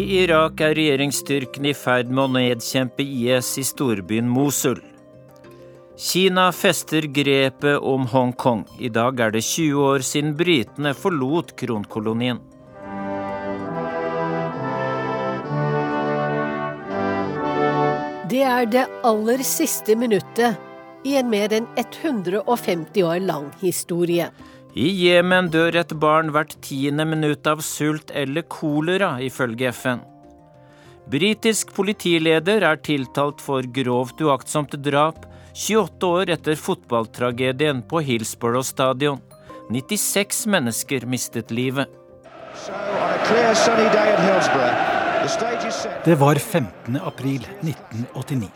I Irak er regjeringsstyrken i ferd med å nedkjempe IS i storbyen Mosul. Kina fester grepet om Hongkong. I dag er det 20 år siden britene forlot kronkolonien. Det er det aller siste minuttet i en mer enn 150 år lang historie. I Jemen dør et barn hvert tiende minutt av sult eller kolera, ifølge FN. Britisk politileder er tiltalt for grovt uaktsomt drap 28 år etter fotballtragedien på Hillsborough stadion. 96 mennesker mistet livet. Det var 15. april 1989.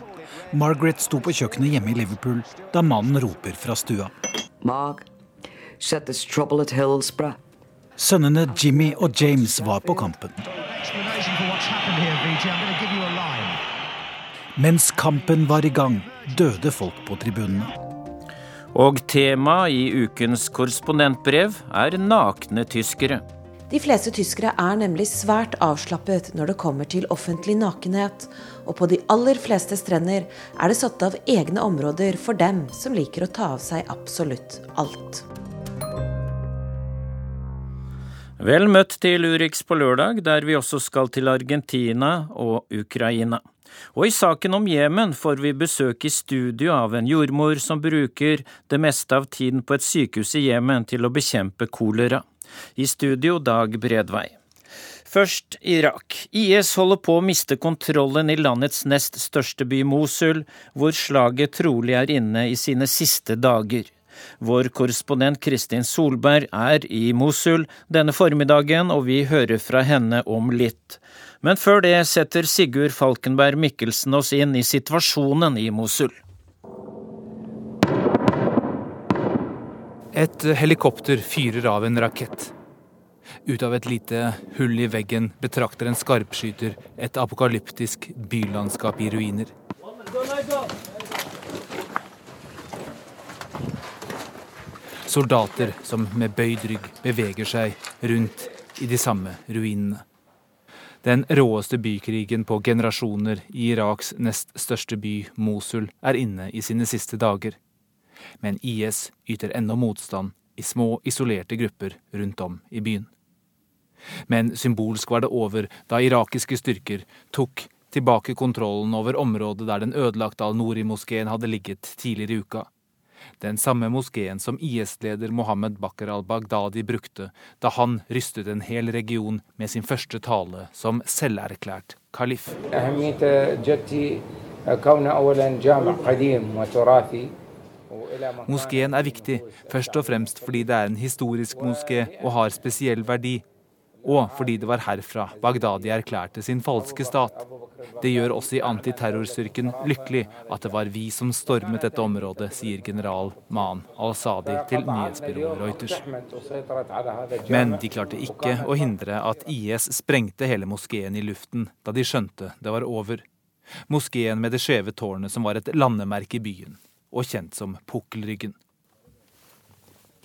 Margaret sto på kjøkkenet hjemme i Liverpool da mannen roper fra stua. Mark, Sønnene Jimmy og James var på kampen. Mens kampen var i gang, døde folk på tribunene. Og tema i ukens korrespondentbrev er nakne tyskere. De fleste tyskere er nemlig svært avslappet når det kommer til offentlig nakenhet, og på de aller fleste strender er det satt av egne områder for dem som liker å ta av seg absolutt alt. Vel møtt til Urix på lørdag, der vi også skal til Argentina og Ukraina. Og i saken om Jemen får vi besøk i studio av en jordmor som bruker det meste av tiden på et sykehus i Jemen til å bekjempe kolera. I studio Dag Bredvei. Først Irak. IS holder på å miste kontrollen i landets nest største by Mosul, hvor slaget trolig er inne i sine siste dager. Vår korrespondent Kristin Solberg er i Mosul denne formiddagen, og vi hører fra henne om litt. Men før det setter Sigurd Falkenberg Mikkelsen oss inn i situasjonen i Mosul. Et helikopter fyrer av en rakett. Ut av et lite hull i veggen betrakter en skarpskyter et apokalyptisk bylandskap i ruiner. Soldater som med bøyd rygg beveger seg rundt i de samme ruinene. Den råeste bykrigen på generasjoner i Iraks nest største by, Mosul, er inne i sine siste dager. Men IS yter ennå motstand i små, isolerte grupper rundt om i byen. Men symbolsk var det over da irakiske styrker tok tilbake kontrollen over området der den ødelagte al-Nori-moskeen hadde ligget tidligere i uka den samme moskeen som IS-leder Mohammed Bakr al-Baghdadi brukte da han rystet en hel region med sin første tale som selverklært kalif. Moskeen er viktig, først og fremst fordi det er en historisk moské og har spesiell verdi og fordi det var herfra Bagdadi erklærte sin falske stat. Det gjør oss i antiterrorstyrken lykkelig at det var vi som stormet dette området, sier general Man al-Sadi til nyhetsbyrået Reuters. Men de klarte ikke å hindre at IS sprengte hele moskeen i luften da de skjønte det var over. Moskeen med det skjeve tårnet som var et landemerke i byen, og kjent som Pukkelryggen.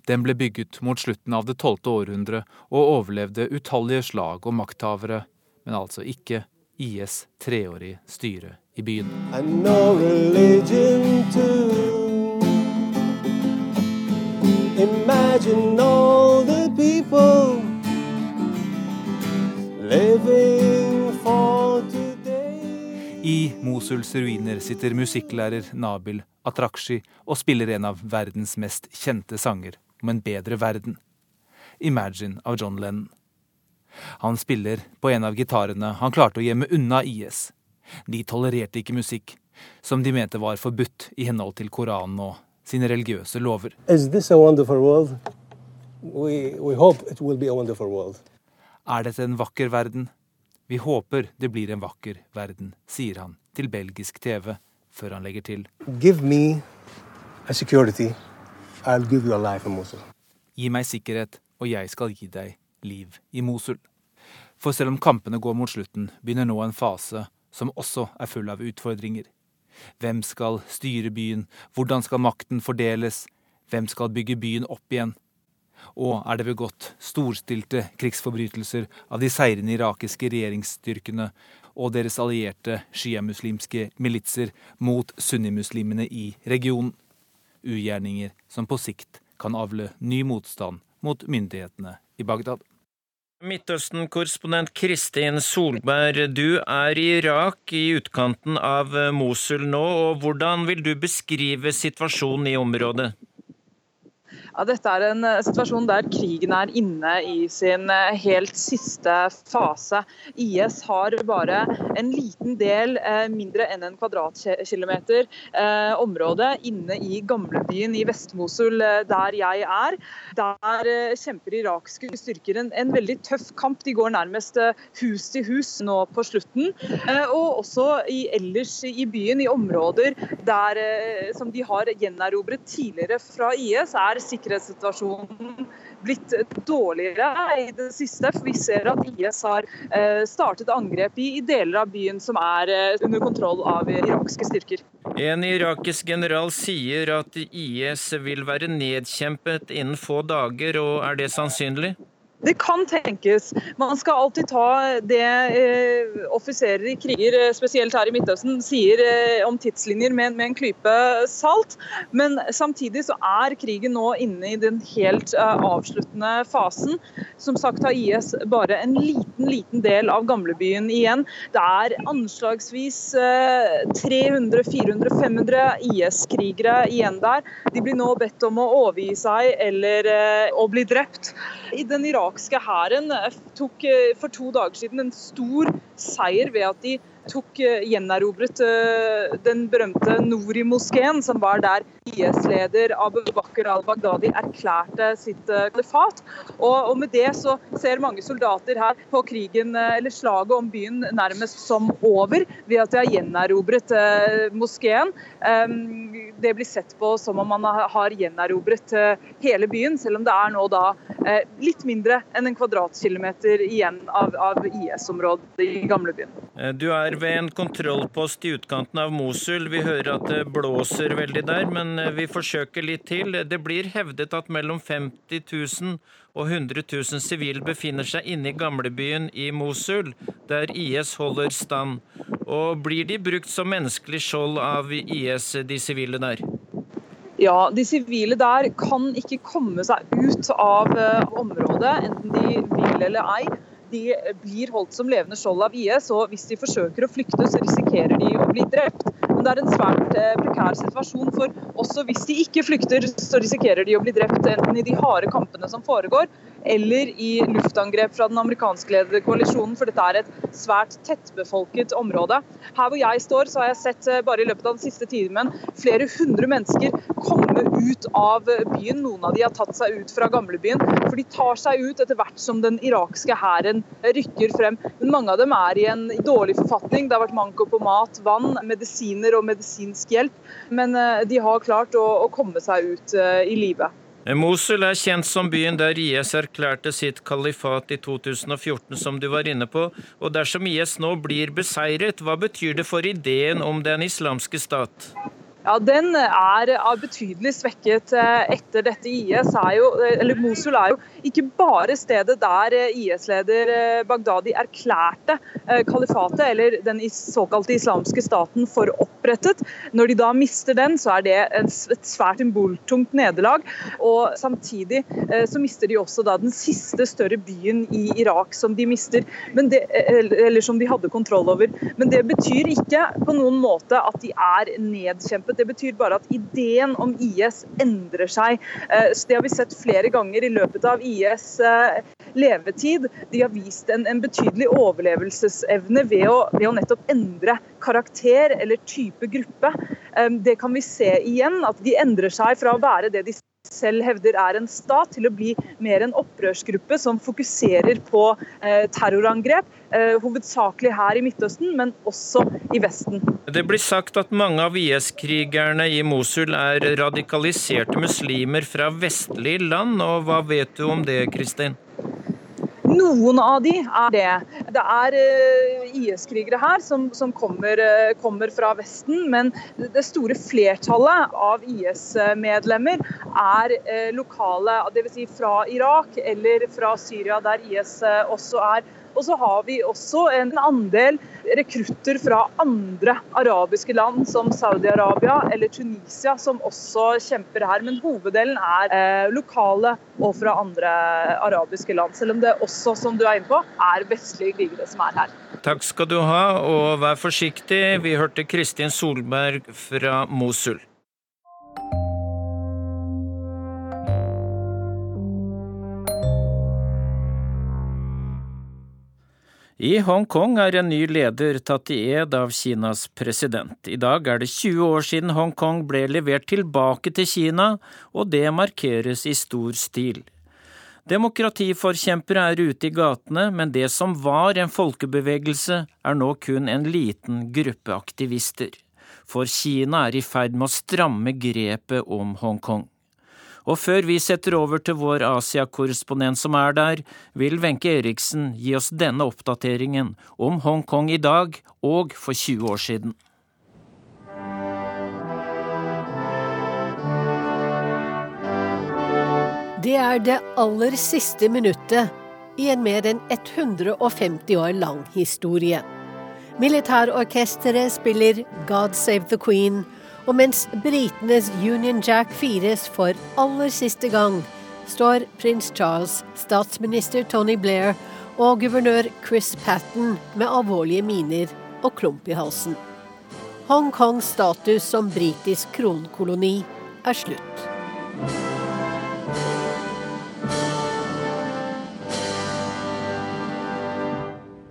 Den ble bygget mot slutten av det tolvte århundre og overlevde utallige slag og makthavere, men altså ikke IS treårige styre i byen. I Mosuls ruiner sitter musikklærer Nabil Atrakshi og spiller en av verdens mest kjente sanger om en bedre verden. Imagine av John Lennon. Han spiller på en av gitarene han klarte å gjemme unna IS. De tolererte ikke musikk som de mente var forbudt i henhold til Koranen og sine religiøse lover. We, we er dette en vakker verden? Vi håper det blir en vakker verden, sier han til belgisk TV, før han legger til. Give me a security Gi meg sikkerhet, og jeg skal gi deg liv i Mosul. For selv om kampene går mot slutten, begynner nå en fase som også er full av utfordringer. Hvem skal styre byen, hvordan skal makten fordeles, hvem skal bygge byen opp igjen? Og er det begått storstilte krigsforbrytelser av de seirende irakiske regjeringsstyrkene og deres allierte sjiamuslimske militser mot sunnimuslimene i regionen? Ugjerninger som på sikt kan avle ny motstand mot myndighetene i Bagdad. Midtøsten-korrespondent Kristin Solberg, du er i Irak, i utkanten av Mosul nå. og Hvordan vil du beskrive situasjonen i området? Ja, dette er en eh, situasjon der krigen er inne i sin eh, helt siste fase. IS har bare en liten del, eh, mindre enn en kvadratkilometer, område inne i gamlebyen i Vest-Mosul, der jeg er. Der kjemper irakske styrker en, en, veldig tøff kamp. De går nærmest hus til hus nå på slutten. Og også i, ellers i byen, i områder der, som de har gjenerobret tidligere fra IS, er sikkerheten sikkerhetssituasjonen blitt dårligere i det siste. For vi ser at IS har eh, startet angrep i deler av byen som er eh, under kontroll av irakske styrker. En irakisk general sier at IS vil være nedkjempet innen få dager, og er det sannsynlig? Det kan tenkes. Man skal alltid ta det eh, offiserer i kriger, eh, spesielt her i Midtøsten, sier eh, om tidslinjer med, med, en klype salt. Men samtidig så er krigen nå inne i den helt eh, avsluttende fasen. Som sagt har IS bare en liten, liten del av gamlebyen igjen. Det er anslagsvis 300, 400, 500 IS-krigere igjen der. De blir nå bedt om å overgi seg eller eh, å bli drept. I den Irak irakske hæren eh, tok eh, for to dager siden en stor seier ved at de tok eh, gjenerobret den berømte Nori-moskeen, som var der IS-leder Abu Bakr al-Baghdadi erklærte sitt kalifat. Og, med det så ser mange soldater her på krigen, eller slaget om byen nærmest som over, ved at de har gjenerobret moskeen. Det blir sett på som om man har gjenerobret hele byen, selv om det er nå da Eh, litt mindre enn en kvadratkilometer igjen av, av IS-området i gamlebyen. Eh, du er ved en kontrollpost i utkanten av Mosul. Vi hører at det blåser veldig der, men eh, vi forsøker litt til. Det blir hevdet at mellom 50 000 og 100 000 sivile befinner seg inne i gamlebyen i Mosul, der IS holder stand. Og blir de brukt som menneskelig skjold av IS, de sivile der? Ja, De sivile der kan ikke komme seg ut av uh, området, enten de vil eller ei. De blir holdt som levende skjold av IS, og hvis de forsøker å flykte, så risikerer de å bli drept. Men det er en svært uh, prekær situasjon, for også hvis de ikke flykter, så risikerer de å bli drept enten i de harde kampene som foregår, eller i luftangrep fra den amerikanskledede koalisjonen, for dette er et svært tettbefolket område. Her hvor jeg står, så har jeg sett eh, bare i løpet av den siste timen flere hundre mennesker komme ut av byen. Noen av de har tatt seg ut fra gamlebyen, for de tar seg ut etter hvert som den irakske hæren rykker frem. Men mange av dem er i en dårlig forfatning. Det har vært manko på mat, vann, medisiner og medisinsk hjelp. Men eh, de har klart å, å komme seg ut eh, i livet. Mosul er kjent som byen der IS erklærte sitt kalifat i 2014, som du var inne på. Og dersom IS nå blir beseiret, hva betyr det for ideen om den islamske stat? Ja, Den er betydelig svekket eh, etter dette. IS er jo, eller Mosul er jo ikke bare stedet der eh, IS-leder Bagdadi erklærte kalifatet, eller den såkalte islamske staten, for opprettet. Når de da mister den, så er det et svært symboltungt nederlag. Og samtidig så mister de også da den siste større byen i Irak som de mister, det, eller som de hadde kontroll over. Men det betyr ikke på noen måte at de er nedkjempet det betyr bare at ideen om IS endrer seg. Eh, det har vi sett flere ganger i løpet av IS eh, levetid. De har vist en, en betydelig overlevelsesevne ved å, ved å, nettopp endre karakter eller type gruppe. Eh, det kan vi se igjen, at de endrer seg fra å være det de selv hevder er en stat, til å bli mer en opprørsgruppe som fokuserer på eh, terrorangrep. Eh, hovedsakelig her i Midtøsten, men også i Vesten. Det blir sagt at mange av IS-krigerne i Mosul er radikaliserte muslimer fra vestlige land. og Hva vet du om det, Kristin? Noen av de er det. Det er eh, IS-krigere her som, som kommer, eh, kommer, fra Vesten, men det store flertallet av IS-medlemmer er lokale, dvs. Si fra Irak eller fra Syria, der IS også er. Og så har vi også en andel rekrutter fra andre arabiske land, som Saudi-Arabia eller Tunisia, som også kjemper her. Men hoveddelen er eh, lokale og fra andre arabiske land. Selv om det også, som du er inne på, er vestlige krigere som er her. Takk skal du ha, og vær forsiktig. Vi hørte Kristin Solberg fra Mosul. I Hongkong er en ny leder tatt i ed av Kinas president. I dag er det 20 år siden Hongkong ble levert tilbake til Kina, og det markeres i stor stil. Demokratiforkjempere er ute i gatene, men det som var en folkebevegelse, er nå kun en liten gruppe aktivister. For Kina er i ferd med å stramme grepet om Hongkong. Og før vi setter over til vår Asia-korrespondent som er der, vil Wenche Eriksen gi oss denne oppdateringen om Hongkong i dag og for 20 år siden. Det er det aller siste minuttet i en mer enn 150 år lang historie. Militærorkesteret spiller God Save the Queen og mens britenes Union Jack fires for aller siste gang, står prins Charles, statsminister Tony Blair og guvernør Chris Patten med alvorlige miner og klump i halsen. Hongkongs status som britisk kronkoloni er slutt.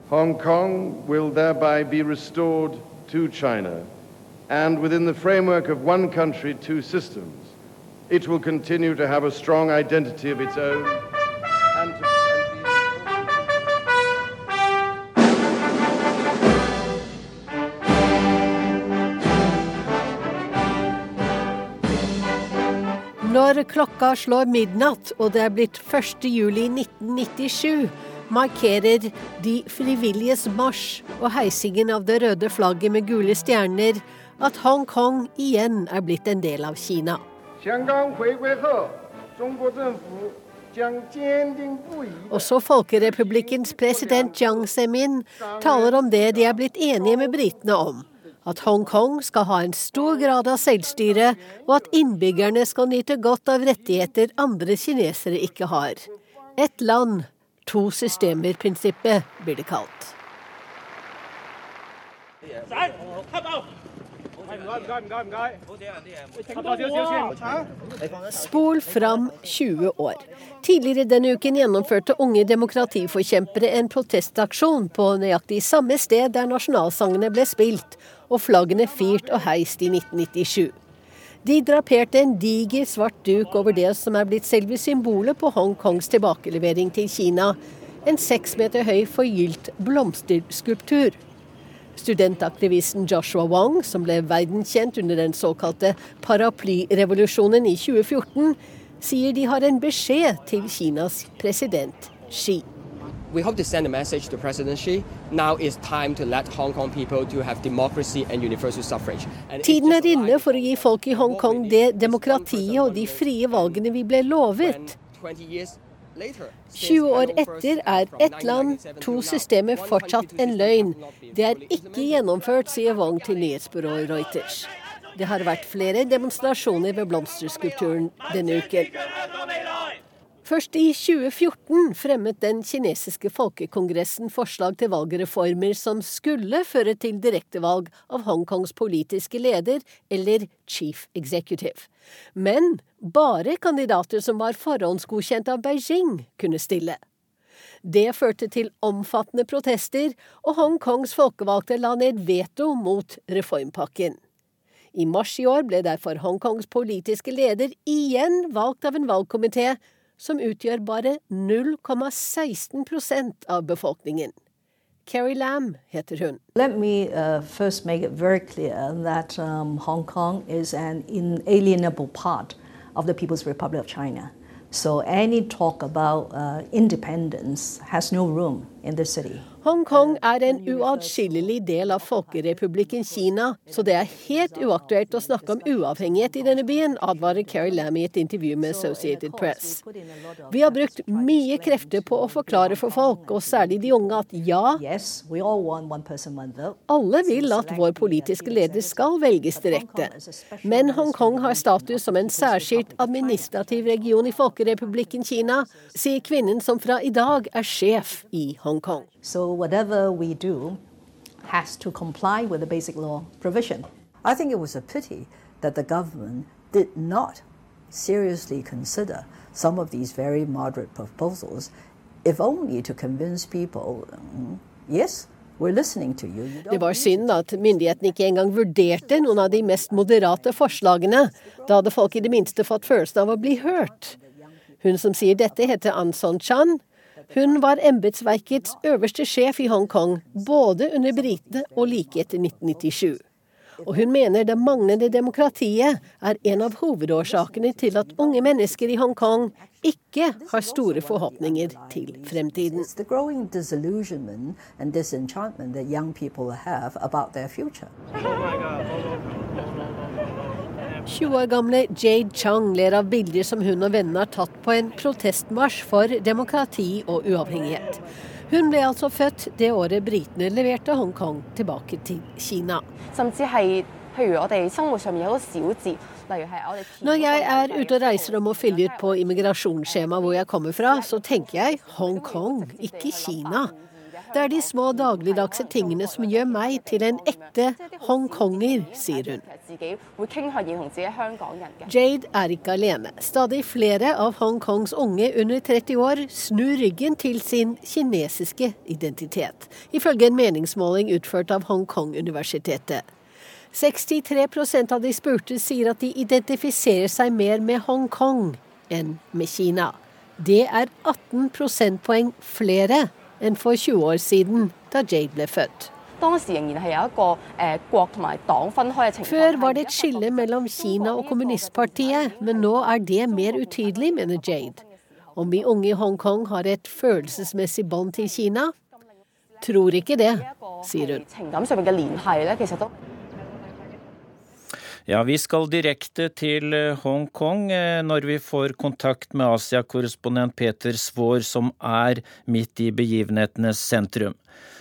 Hong Kong will thereby be restored to China and within the framework of one country, two systems, it will continue to have a strong identity of its own. Når klokka slår midnatt og det er blitt 1. juli 1997, markerer De frivilliges marsj og heisingen av det røde flagget med gule stjerner at Hongkong igjen er blitt en del av Kina. Også Folkerepublikkens president Jiang Zemin taler om det de er blitt enige med britene om. At Hongkong skal ha en stor grad av selvstyre, og at innbyggerne skal nyte godt av rettigheter andre kinesere ikke har. Et land, to systemer-prinsippet blir det kalt. Spol fram 20 år. Tidligere denne uken gjennomførte unge demokratiforkjempere en protestaksjon på nøyaktig samme sted der nasjonalsangene ble spilt og flaggene firt og heist i 1997. De draperte en diger svart duk over det som er blitt selve symbolet på Hongkongs tilbakelevering til Kina. En seks meter høy forgylt blomsterskulptur. Studentaktivisten Joshua Wong, som ble verdenskjent under den såkalte paraplyrevolusjonen i 2014, sier de har en beskjed til Kinas president Xi. We hope to send a message to President Xi. Now is time to let Hong Kong people to have democracy and universal suffrage. And Tiden er inne for å gi folk i Hongkong det demokratiet og de frie valgene vi ble lovet. 20 år etter er ett land, to systemer fortsatt en løgn. Det er ikke gjennomført, sier Wong til nyhetsbyrået Reuters. Det har vært flere demonstrasjoner ved blomsterskulpturen denne uken. Først i 2014 fremmet den kinesiske folkekongressen forslag til valgreformer som skulle føre til direktevalg av Hongkongs politiske leder, eller chief executive. Men bare kandidater som var forhåndsgodkjent av Beijing, kunne stille. Det førte til omfattende protester, og Hongkongs folkevalgte la ned veto mot reformpakken. I mars i år ble derfor Hongkongs politiske leder igjen valgt av en valgkomité som utgjør bare 0,16 av befolkningen. Carrie Lam heter hun. Let me uh, first make it very clear that um, Hong Kong is an inalienable part of the People's Republic of China. So any talk about uh, independence has no room in the city. Hongkong er en uatskillelig del av Folkerepublikken Kina, så det er helt uaktuelt å snakke om uavhengighet i denne byen, advarer Carrie Lam i et intervju med Associated Press. Vi har brukt mye krefter på å forklare for folk, og særlig de unge, at ja, alle vil at vår politiske leder skal velges direkte. Men Hongkong har status som en særskilt administrativ region i Folkerepublikken Kina, sier kvinnen som fra i dag er sjef i Hongkong. So whatever we do has to comply with the basic law provision. I think it was a pity that the government did not seriously consider some of these very moderate proposals, if only to convince people, mm, yes, det var synd at myndighetene ikke engang vurderte noen av de mest moderate forslagene. Da hadde folk i det minste fått følelsen av å bli hørt. Hun som sier dette, heter Anson Chan. Hun var embetsverkets øverste sjef i Hongkong, både under britene og like etter 1997. Og hun mener det manglende demokratiet er en av hovedårsakene til at unge mennesker i Hongkong ikke har store forhåpninger til fremtiden. 20 år gamle Jade Chang ler av bilder som hun og vennene har tatt på en protestmarsj for demokrati og uavhengighet. Hun ble altså født det året britene leverte Hongkong tilbake til Kina. Når jeg er ute og reiser og må fylle ut på immigrasjonsskjema hvor jeg kommer fra, så tenker jeg Hongkong, ikke Kina. Det er de små dagligdagse tingene som gjør meg til en ekte hongkonger, sier hun. Jade er ikke alene. Stadig flere av Hongkongs unge under 30 år snur ryggen til sin kinesiske identitet, ifølge en meningsmåling utført av Hongkong-universitetet. 63% av de spurte sier at de identifiserer seg mer med Hongkong enn med Kina. Det er 18 prosentpoeng flere enn for 20 år siden, da Jade ble født. Før var det et skille mellom Kina og kommunistpartiet, men nå er det mer utydelig, mener Jade. Om vi unge i Hongkong har et følelsesmessig bånd til Kina? Tror ikke det, sier hun. Ja, vi skal direkte til eh, Hongkong eh, når vi får kontakt med Asia-korrespondent Peter Svaar, som er midt i begivenhetenes sentrum.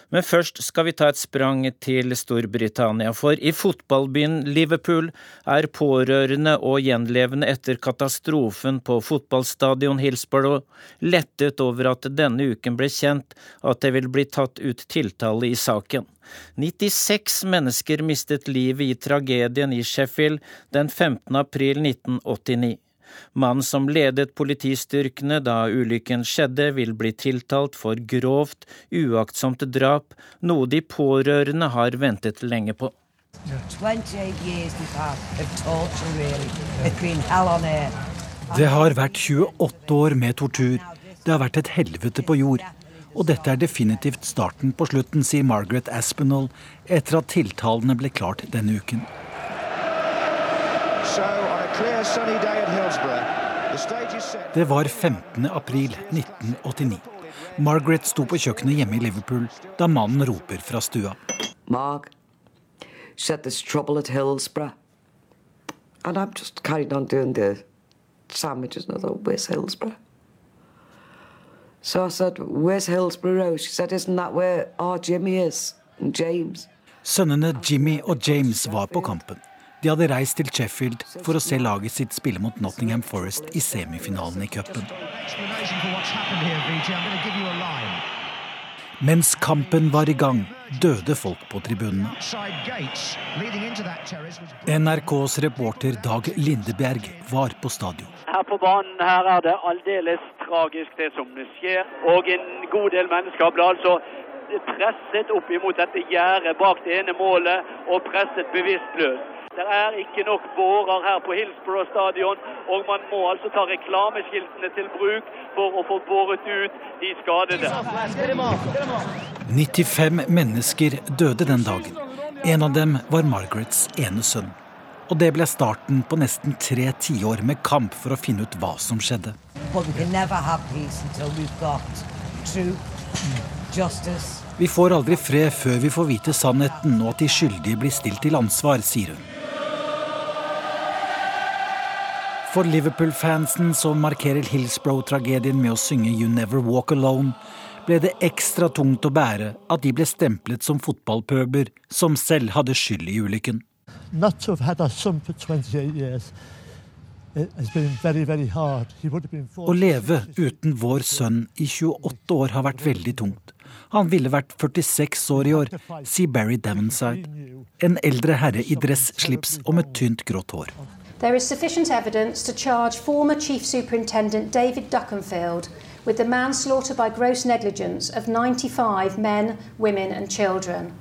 Men først skal vi ta et sprang til Storbritannia, for i fotballbyen Liverpool er pårørende og gjenlevende etter katastrofen på fotballstadion Hillsborough lettet over at denne uken ble kjent at det vil bli tatt ut tiltale i saken. 96 mennesker mistet livet i tragedien i Sheffield den 15. april 1989. Mannen som ledet politistyrkene da ulykken skjedde, vil bli tiltalt for grovt, uaktsomt drap, noe de pårørende har ventet lenge på. Det har vært 28 år med tortur. Det har vært et helvete på jord. Og dette er definitivt starten på slutten, sier Margaret Aspinall etter at tiltalene ble klart denne uken. Det var 15. april 1989. Margaret sto på kjøkkenet hjemme i Liverpool da mannen roper fra stua. Mark, said there's trouble at Hillsborough. And I'm just carried on doing the sandwiches and I thought, where's Hillsborough? So I said, where's Hillsborough? She said, isn't that where our Jimmy is? And James. Sønnene Jimmy og James var på kampen. De hadde reist til Sheffield for å se laget sitt spille mot Nottingham Forest i semifinalen i cupen. Mens kampen var i gang, døde folk på tribunene. NRKs reporter Dag Lindeberg var på stadion. Her på banen her er det aldeles tragisk det som skjer. Og en god del mennesker ble altså presset opp imot dette gjerdet bak det ene målet og presset bevisstløst. Det er ikke nok bårer her på Hillsborough stadion, og man må altså ta reklameskiltene til bruk for å få båret ut de skadede. 95 mennesker døde den dagen. En av dem var Margarets ene sønn. Og det ble starten på nesten tre tiår med kamp for å finne ut hva som skjedde. Vi får aldri fred før vi får vite sannheten og at de skyldige blir stilt til ansvar, sier hun. For Liverpool-fansen som markerer Hillsborough-tragedien med å synge You Never Walk Alone, ble det ekstra tungt å bære at de ble stemplet som fotballpøber som selv hadde skyld i ulykken. Å leve uten vår sønn i 28 år har vært veldig tungt. Han ville vært 46 år i år, sier Barry Davonside. En eldre herre i dress-slips og med tynt, grått hår. There is sufficient evidence to charge former Chief Superintendent David Duckenfield with the manslaughter by gross negligence of 95 men, women and children.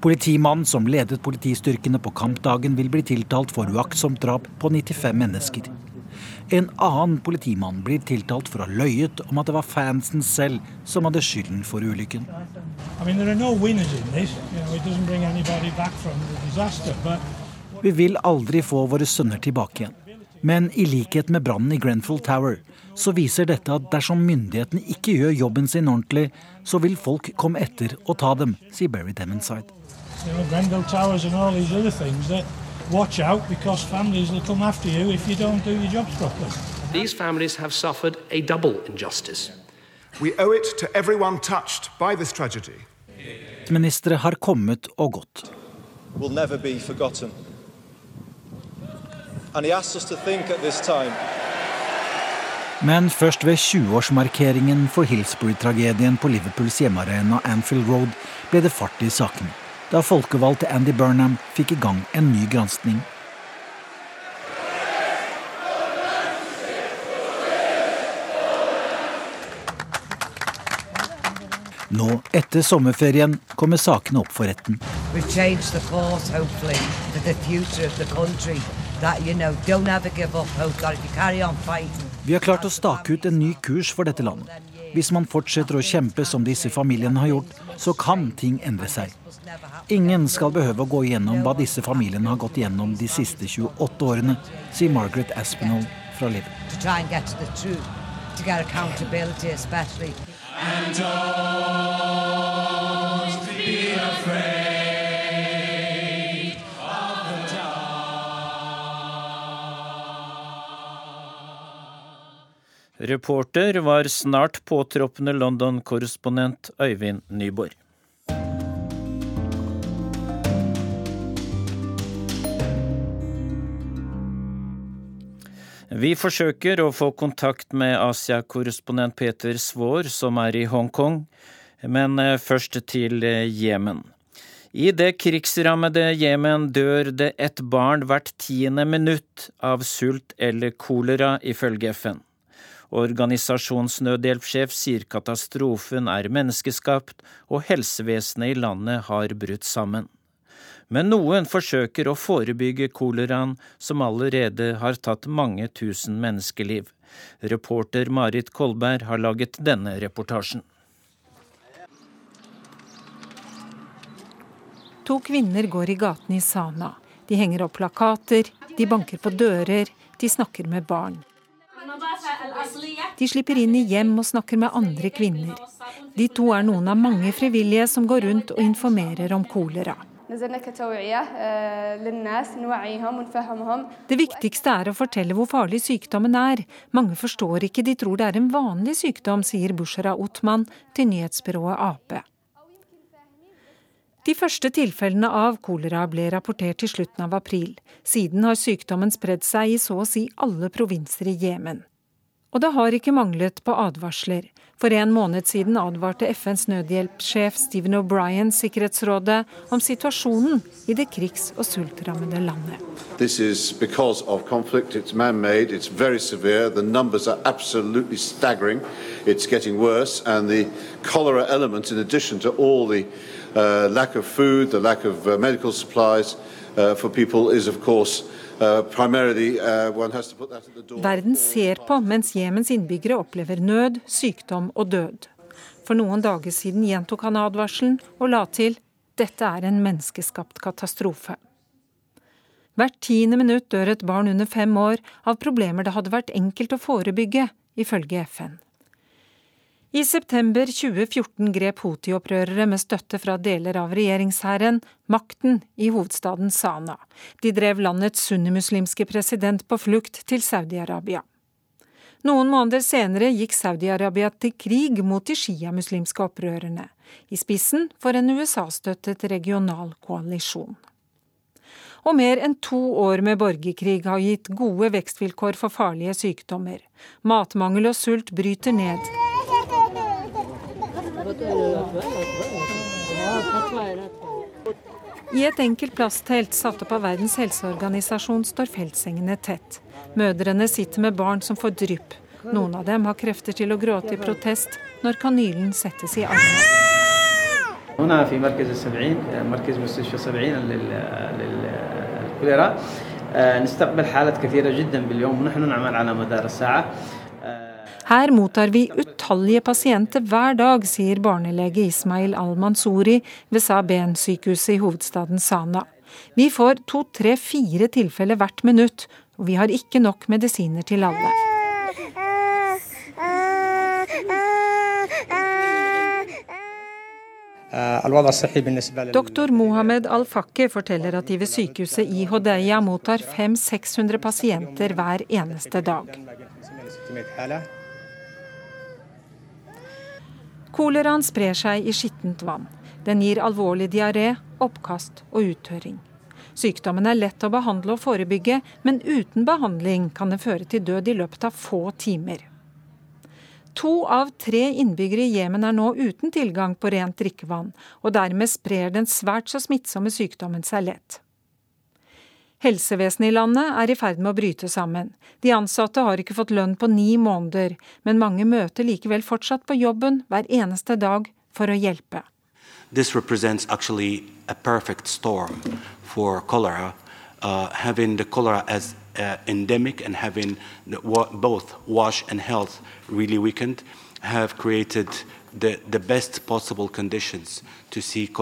Politimannen som ledet politistyrkene på kampdagen, vil bli tiltalt for uaktsomt drap på 95 mennesker. En annen politimann blir tiltalt for å ha løyet om at det var fansen selv som hadde skylden for ulykken. Vi vil aldri få våre sønner tilbake igjen. Men i likhet med brannen i Grenfell Tower, så viser dette at dersom myndighetene ikke gjør jobben sin ordentlig, så vil folk komme etter og ta dem, sier Barry Demonside. You know, watch out because families will come after you if you don't do your jobs properly. These families have suffered a double injustice. We owe it to everyone touched by this tragedy. Ministre har kommet og gått. Will never be forgotten. And he asks us to think at this time. Men først ved 20-årsmarkeringen for Hillsbury-tragedien på Liverpools hjemmearena Anfield Road ble det fart i saken, da folkevalgte Andy Burnham fikk i gang en ny granskning. Nå, etter sommerferien, kommer sakene opp for retten. Vi har klart å stake ut en ny kurs for dette landet. Hvis man fortsetter å kjempe som disse familiene har gjort, så kan ting endre seg. Ingen skal behøve å gå igjennom hva disse familiene har gått igjennom de siste 28 årene, sier Margaret Aspinall fra Liv. Reporter var snart påtroppende London-korrespondent Øyvind Nyborg. Vi forsøker å få kontakt med Asia-korrespondent Peter Svaar, som er i Hongkong, men eh, først til eh, Jemen. I det krigsrammede Jemen dør det et barn hvert tiende minutt av sult eller kolera, ifølge FN. Organisasjonsnødhjelpssjef sier katastrofen er menneskeskapt og helsevesenet i landet har brutt sammen. Men noen forsøker å forebygge koleraen, som allerede har tatt mange tusen menneskeliv. Reporter Marit Kolberg har laget denne reportasjen. To kvinner går i gatene i Sana. De henger opp plakater, de banker på dører, de snakker med barn. De slipper inn i hjem og snakker med andre kvinner. De to er noen av mange frivillige som går rundt og informerer om kolera. Det viktigste er å fortelle hvor farlig sykdommen er. Mange forstår ikke, de tror det er en vanlig sykdom, sier Bushra Othman til nyhetsbyrået Ap. De første tilfellene av kolera ble rapportert i slutten av april. Siden har sykdommen spredd seg i så å si alle provinser i Jemen. Og det har ikke manglet på advarsler. For en måned siden advarte FNs nødhjelpssjef Stephen O'Brien Sikkerhetsrådet om situasjonen i det krigs- og sultrammede landet. It's uh, lack of food, the lack of uh, medical supplies uh, for people, is of course Uh, uh, Verden ser på mens Jemens innbyggere opplever nød, sykdom og død. For noen dager siden gjentok han advarselen og la til dette er en menneskeskapt katastrofe. Hvert tiende minutt dør et barn under fem år av problemer det hadde vært enkelt å forebygge, ifølge FN. I september 2014 grep Houthi-opprørere med støtte fra deler av regjeringshæren makten i hovedstaden Sana. De drev landets sunnimuslimske president på flukt til Saudi-Arabia. Noen måneder senere gikk Saudi-Arabia til krig mot de sjiamuslimske opprørerne, i spissen for en USA-støttet regional koalisjon. Og mer enn to år med borgerkrig har gitt gode vekstvilkår for farlige sykdommer. Matmangel og sult bryter ned. I et enkelt plasttelt satt opp av Verdens helseorganisasjon står feltsengene tett. Mødrene sitter med barn som får drypp. Noen av dem har krefter til å gråte i protest når kanylen settes i armen. هنا في مركز السبعين مركز مستشفى سبعين للكوليرا نستقبل حالات كثيرة جدا باليوم ونحن نعمل على مدار الساعة her mottar vi utallige pasienter hver dag, sier barnelege Ismail al-Mansouri ved Saben-sykehuset i hovedstaden Sana. Vi får to, tre, fire tilfeller hvert minutt, og vi har ikke nok medisiner til alle. Doktor Mohammed al-Fakki forteller at de ved sykehuset i Hodeia mottar 500-600 pasienter hver eneste dag. Koleraen sprer seg i skittent vann. Den gir alvorlig diaré, oppkast og uttørring. Sykdommen er lett å behandle og forebygge, men uten behandling kan den føre til død i løpet av få timer. To av tre innbyggere i Jemen er nå uten tilgang på rent drikkevann, og dermed sprer den svært så smittsomme sykdommen seg lett. Helsevesenet i landet er i ferd med å bryte sammen. De ansatte har ikke fått lønn på ni måneder, men mange møter likevel fortsatt på jobben hver eneste dag for å hjelpe. This represents actually a perfect storm for cholera. Uh, cholera as uh, endemic and having the, both wash and health really weakened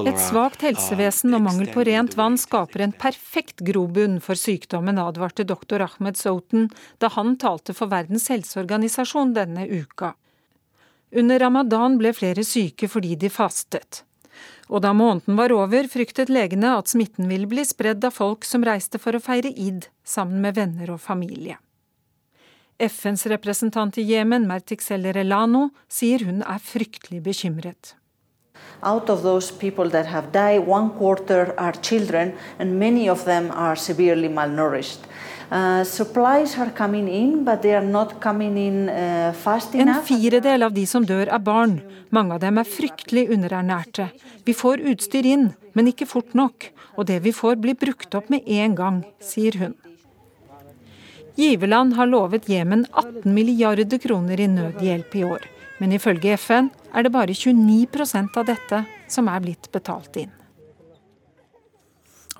et svakt helsevesen og mangel på rent vann skaper en perfekt grobunn for sykdommen, advarte doktor Ahmed Souten da han talte for Verdens helseorganisasjon denne uka. Under ramadan ble flere syke fordi de fastet. Og da måneden var over, fryktet legene at smitten ville bli spredd av folk som reiste for å feire id sammen med venner og familie. FNs representant i Jemen, Mertik Seller Elano, sier hun er fryktelig bekymret. Out of those people that have died, one quarter are children, and many of them are severely malnourished. Uh, in, in, uh, en firedel av de som dør, er barn. Mange av dem er fryktelig underernærte. Vi får utstyr inn, men ikke fort nok. Og det vi får, blir brukt opp med en gang, sier hun. Giverland har lovet Jemen 18 milliarder kroner i nødhjelp i år. Men ifølge FN er det bare 29% av dette som er blitt betalt inn.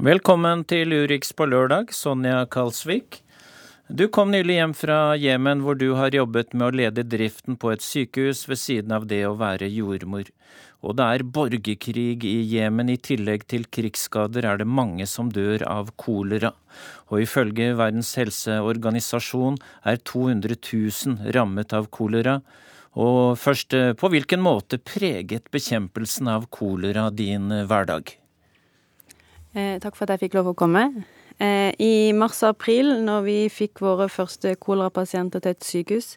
Velkommen til Urix på lørdag, Sonja Kalsvik. Du kom nylig hjem fra Jemen, hvor du har jobbet med å lede driften på et sykehus ved siden av det å være jordmor. Og det er borgerkrig i Jemen. I tillegg til krigsskader er det mange som dør av kolera. Og ifølge Verdens helseorganisasjon er 200 000 rammet av kolera, og først, eh, på hvilken måte preget bekjempelsen av kolera din eh, hverdag? Eh, takk for at jeg fikk lov å komme. Eh, I mars og april, når vi fikk våre første kolerapasienter til et sykehus,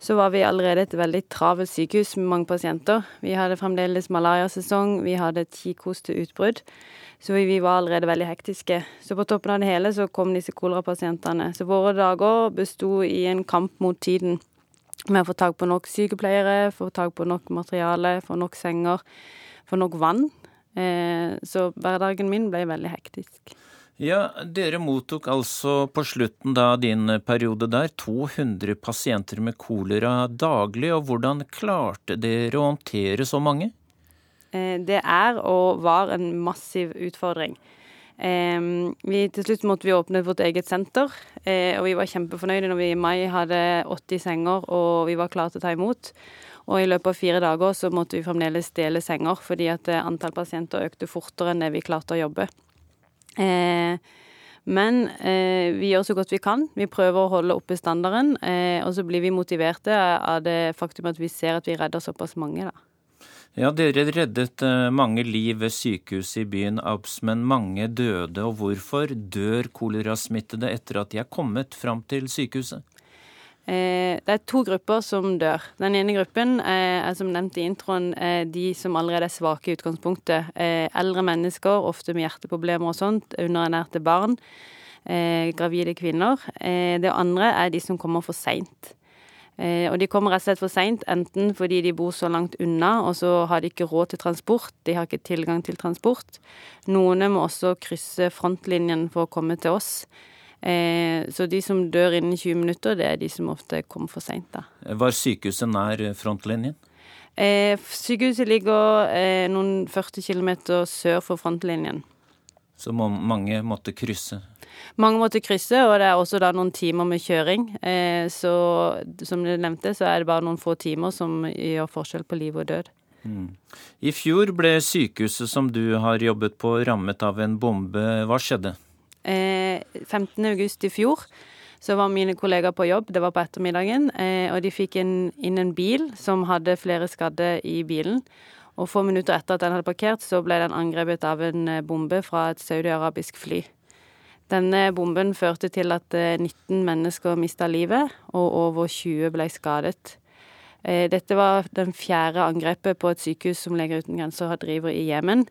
så var vi allerede et veldig travelt sykehus med mange pasienter. Vi hadde fremdeles malariasesong, vi hadde kikhosteutbrudd. Så vi var allerede veldig hektiske. Så på toppen av det hele så kom disse kolerapasientene. Så våre dager besto i en kamp mot tiden med å få tak på nok sykepleiere, få tak på nok materiale, få nok senger, få nok vann. Eh, så hverdagen min ble veldig hektisk. Ja, Dere mottok altså på slutten av din periode der 200 pasienter med kolera daglig. og Hvordan klarte dere å håndtere så mange? Eh, det er og var en massiv utfordring. Vi, til slutt måtte vi åpne vårt eget senter, eh, og vi var kjempefornøyde når vi i mai hadde 80 senger og vi var klare til å ta imot. Og i løpet av fire dager så måtte vi fremdeles dele senger, fordi at eh, antall pasienter økte fortere enn det vi klarte å jobbe. Eh, Men eh, vi gjør så godt vi kan. Vi prøver å holde oppe standarden. Eh, og så blir vi motiverte av det faktum at vi ser at vi redder såpass mange, da. Ja, dere reddet mange liv ved sykehuset i byen Abs, men mange døde. Og hvorfor dør kolerasmittede etter at de er kommet fram til sykehuset? Eh, det er to grupper som dør. Den ene gruppen er som nevnt i introen de som allerede er svake i utgangspunktet. Eh, eldre mennesker, ofte med hjerteproblemer og sånt, underernærte barn, eh, gravide kvinner. Det andre er de som kommer for seint. Og de kommer rett og slett for seint, enten fordi de bor så langt unna, og så har de ikke råd til transport, de har ikke tilgang til transport. Noen må også krysse frontlinjen for å komme til oss. Eh, så de som dør innen 20 minutter, det er de som ofte kommer for seint, da. Var sykehuset nær frontlinjen? Eh, sykehuset ligger eh, noen 40 km sør for frontlinjen. Så må, mange måtte krysse? Mange måtte krysse, og det er også da noen timer med kjøring. Eh, så som du nevnte, så er det bare noen få timer som gjør forskjell på liv og død. Mm. I fjor ble sykehuset som du har jobbet på rammet av en bombe. Hva skjedde? 15. Eh, august i fjor så var mine kollegaer på jobb, det var på ettermiddagen, eh, og de fikk inn, inn en bil som hadde flere skadde i bilen. Og få minutter etter at den hadde parkert, så ble den angrepet av en eh, bombe fra et saudi-arabisk fly. Denne bomben førte til at 19 mennesker mista livet, og over 20 ble skadet. Dette var den fjerde angrepet på et sykehus som Leger uten grenser driver i Jemen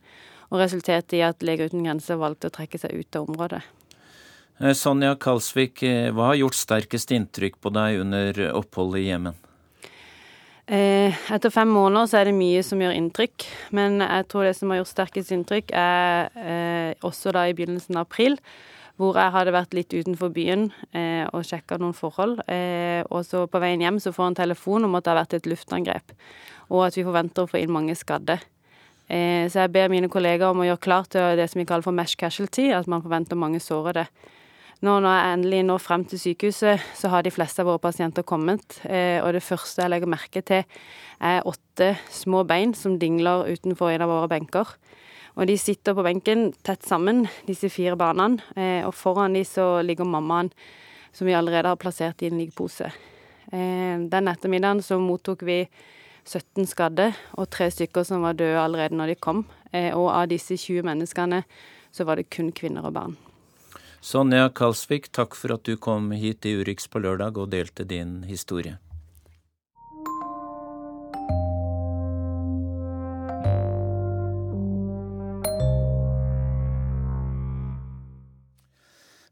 og resulterte i at Leger uten grenser valgte å trekke seg ut av området. Eh, Sonja Kalsvik, eh, hva har gjort sterkest inntrykk på deg under oppholdet i Jemen? Eh, etter fem måneder så er det mye som gjør inntrykk, men jeg tror det som har gjort sterkest inntrykk, er eh, også da i begynnelsen av april, hvor jeg hadde vært litt utenfor byen eh, og sjekka noen forhold. Eh, og så på veien hjem så får jeg en telefon om at det har vært et luftangrep, og at vi forventer å få inn mange skadde. Eh, så jeg ber mine kollegaer om å gjøre klart til det som vi kaller for mesh casualty, at man forventer mange sårede. Nå når jeg endelig når frem til sykehuset, så har de fleste av våre pasienter kommet. Eh, og det første jeg legger merke til, er åtte små bein som dingler utenfor en av våre benker. Og de sitter på benken tett sammen, disse fire barna. Eh, og foran de så ligger mammaen, som vi allerede har plassert i en liggepose. Den ettermiddagen så mottok vi 17 skadde og tre stykker som var døde allerede når de kom. Eh, og av disse 20 menneskene så var det kun kvinner og barn. Sonja Kalsvik, takk for at du kom hit til Urix på lørdag og delte din historie.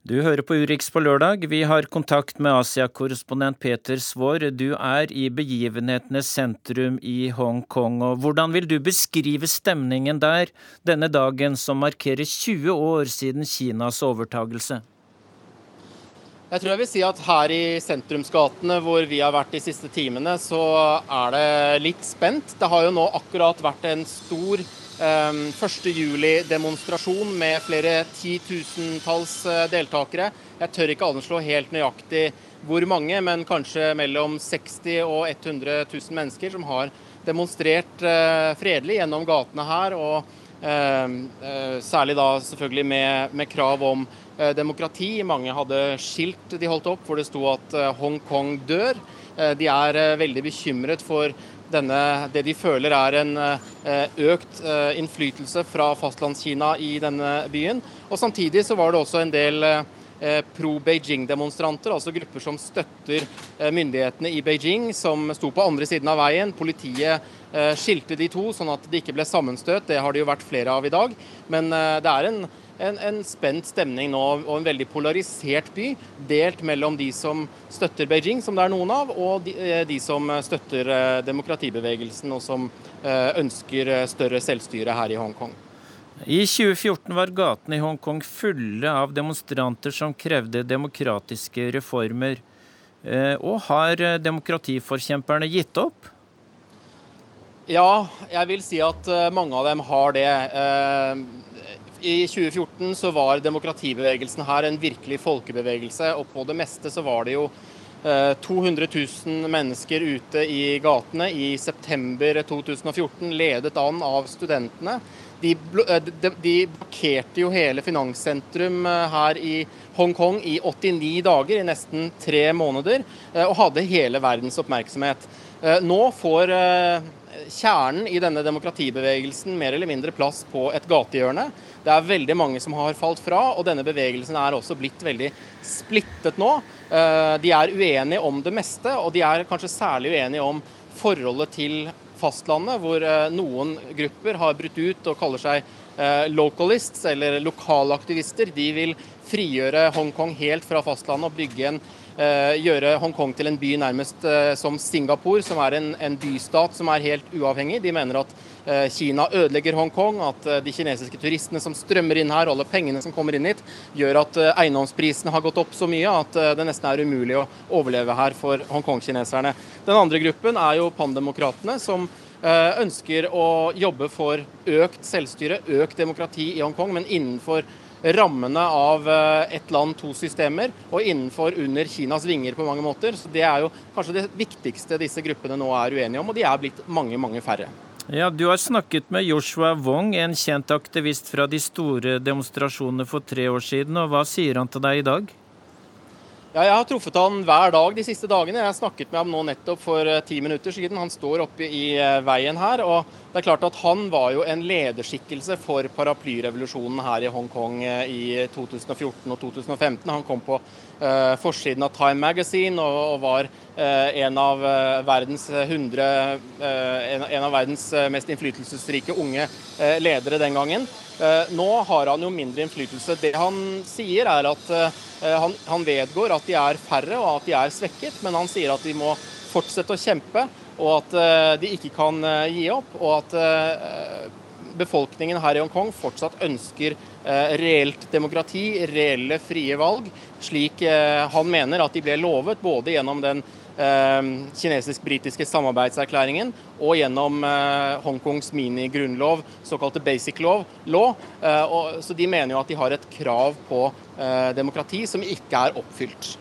Du hører på Urix på lørdag. Vi har kontakt med Asia-korrespondent Peter Svaar. Du er i begivenhetenes sentrum i Hongkong. Hvordan vil du beskrive stemningen der denne dagen som markerer 20 år siden Kinas overtagelse? Jeg tror jeg vil si at her i sentrumsgatene hvor vi har vært de siste timene, så er det litt spent. Det har jo nå akkurat vært en stor 1. Ehm, med flere titusentalls eh, deltakere. Jeg tør ikke anslå helt nøyaktig hvor mange, men kanskje mellom 60 og 100 000 mennesker som har demonstrert eh, fredelig gjennom gatene her. og ehm, eh, Særlig da selvfølgelig med, med krav om demokrati. Mange hadde skilt de holdt opp hvor det sto at Hongkong dør. De er veldig bekymret for denne, det de føler er en eh, økt eh, innflytelse fra fastlandskina i denne byen. Og Samtidig så var det også en del eh, pro-Beijing-demonstranter, altså grupper som støtter myndighetene i Beijing, som sto på andre siden av veien. Politiet skilte de to, sånn at det ikke ble sammenstøt. Det har det jo vært flere av i dag. Men det er en en, en, spent stemning nå og en veldig polarisert by. Delt mellom de som støtter Beijing, som det er noen av, og de, eh, de som støtter eh, demokratibevegelsen og som eh, ønsker større selvstyre her i Hongkong. I 2014 var gatene i Hongkong fulle av demonstranter som krevde demokratiske reformer. Og har demokratiforkjemperne gitt opp? Ja, jeg vil si at mange av dem har det. I 2014 så var demokratibevegelsen her en virkelig folkebevegelse, og på det meste så var det jo 200 eh, 000 mennesker ute i gatene i september 2014, ledet an av studentene. de, de blokkerte jo hele finanssentrum her i Hongkong i 89 dager, i nesten tre måneder, og hadde hele verdens oppmerksomhet. Nå får kjernen i denne demokratibevegelsen mer eller mindre plass på et gatehjørne. Det er veldig mange som har falt fra, og denne bevegelsen er også blitt veldig splittet nå. Eh, de er uenige om det meste, og de er kanskje særlig uenige om forholdet til fastlandet, hvor eh, noen grupper har brutt ut og kaller seg eh, localists, eller lokalaktivister. De vil frigjøre Hongkong helt fra fastlandet og bygge en gjøre Hongkong til en by nærmest eh, som Singapore, som er en, en, bystat som er helt uavhengig. De mener at eh, Kina ødelegger Hongkong, at de kinesiske turistene som strømmer inn her, alle pengene som kommer inn hit, gjør at eiendomsprisene har gått opp så mye at det nesten er umulig å overleve her for Hongkong-kineserne. Den andre gruppen er jo pandemokratene, som ønsker å jobbe for økt selvstyre, økt demokrati i Hongkong, men innenfor rammene av eh, ett land, to systemer, og innenfor under Kinas vinger på mange måter. Så Det er jo kanskje det viktigste disse gruppene nå er uenige om, og de er blitt mange, mange færre. Ja, Du har snakket med Joshua Wong, en kjent aktivist fra de store demonstrasjonene for tre år siden. og Hva sier han til deg i dag? Ja, jeg har truffet han hver dag de siste dagene. Jeg har snakket med ham nå nettopp for eh, ti minutter siden. Han står oppe i eh, veien her. og det er klart at Han var jo en lederskikkelse for paraplyrevolusjonen her i Hongkong eh, i 2014 og 2015. Han kom på uh, forsiden av Time Magazine og, og var uh, en, av verdens 100, uh, en, en, av verdens mest innflytelsesrike unge ledere den gangen. nå har han jo mindre innflytelse. Det han sier, er at han, han vedgår at de er færre og at de er svekket, men han sier at de må fortsette å kjempe og at eh, de ikke kan eh, gi opp. Og at eh, befolkningen her i Hongkong fortsatt ønsker reelt demokrati, reelle frie valg, slik han mener at de ble lovet både gjennom den kinesisk-britiske samarbeidserklæringen og gjennom Hongkongs minigrunnlov, såkalte basic law. Så de mener jo at de har et krav på demokrati som ikke er oppfylt.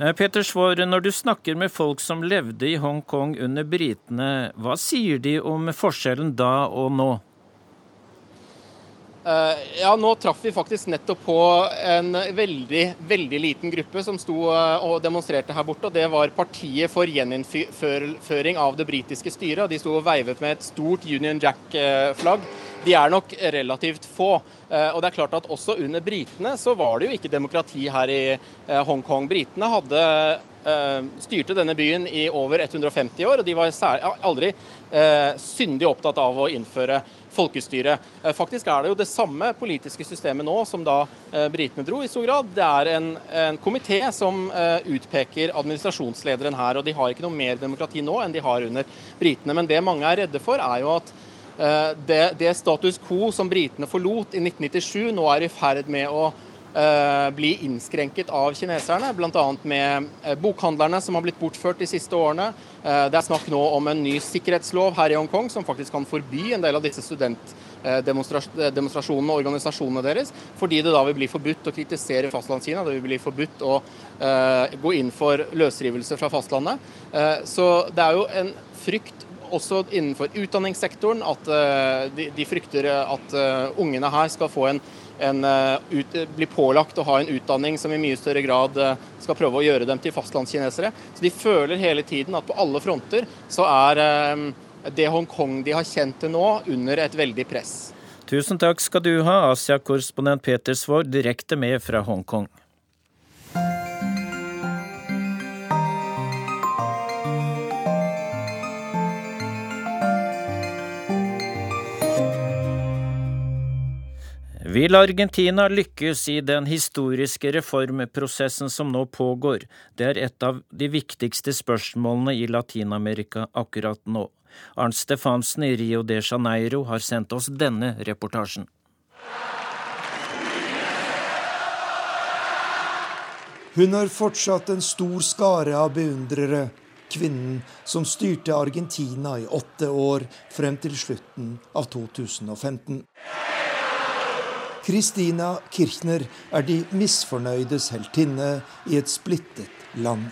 Eh, Peter Svaar, når du snakker med folk som levde i Hongkong under britene, hva sier de om forskjellen da og nå? Uh, ja, Nå traff vi faktisk nettopp på en veldig veldig liten gruppe som sto uh, og demonstrerte her borte. og Det var Partiet for gjeninnføring av det britiske styret. De sto og veivet med et stort Union Jack-flagg. De er nok relativt få. Eh, og det er klart at Også under britene så var det jo ikke demokrati her i eh, Hongkong. Britene hadde eh, styrte denne byen i over 150 år, og de var aldri syndig opptatt av å innføre folkestyre. Faktisk er det jo det samme politiske systemet nå som da britene dro, i stor grad. Det er en, en komité som utpeker administrasjonslederen her, og de har ikke noe mer demokrati nå enn de har under britene. Men det mange er redde for, er jo at det, det, status quo som britene forlot i 1997, nå er i ferd med å uh, bli innskrenket av kineserne. Bl.a. med uh, bokhandlerne som har blitt bortført de siste årene. Det er snakk nå om en ny sikkerhetslov her i Hongkong som faktisk kan forby en del av disse studentdemonstrasjonene og organisasjonene deres, fordi det da vil bli forbudt å kritisere Fastlandskina. Det vil bli forbudt å gå inn for løsrivelse fra fastlandet. så det er jo en frykt også innenfor utdanningssektoren at uh, de, frykter at uh, ungene her skal få en, en ut, bli pålagt å ha en utdanning som i mye større grad skal prøve å gjøre dem til fastlandskinesere. Så de føler hele tiden at på alle fronter så er det Hongkong de har kjent til nå, under et veldig press. Tusen takk skal du ha, Asia-korrespondent Peter Svaar, direkte med fra Hongkong. Vil Argentina lykkes i den historiske reformprosessen som nå pågår? Det er et av de viktigste spørsmålene i Latin-Amerika akkurat nå. Arnt Stefansen i Rio de Janeiro har sendt oss denne reportasjen. Hun har fortsatt en stor skare av beundrere, kvinnen som styrte Argentina i åtte år frem til slutten av 2015. Christina Kirchner er de misfornøydes heltinne i et splittet land.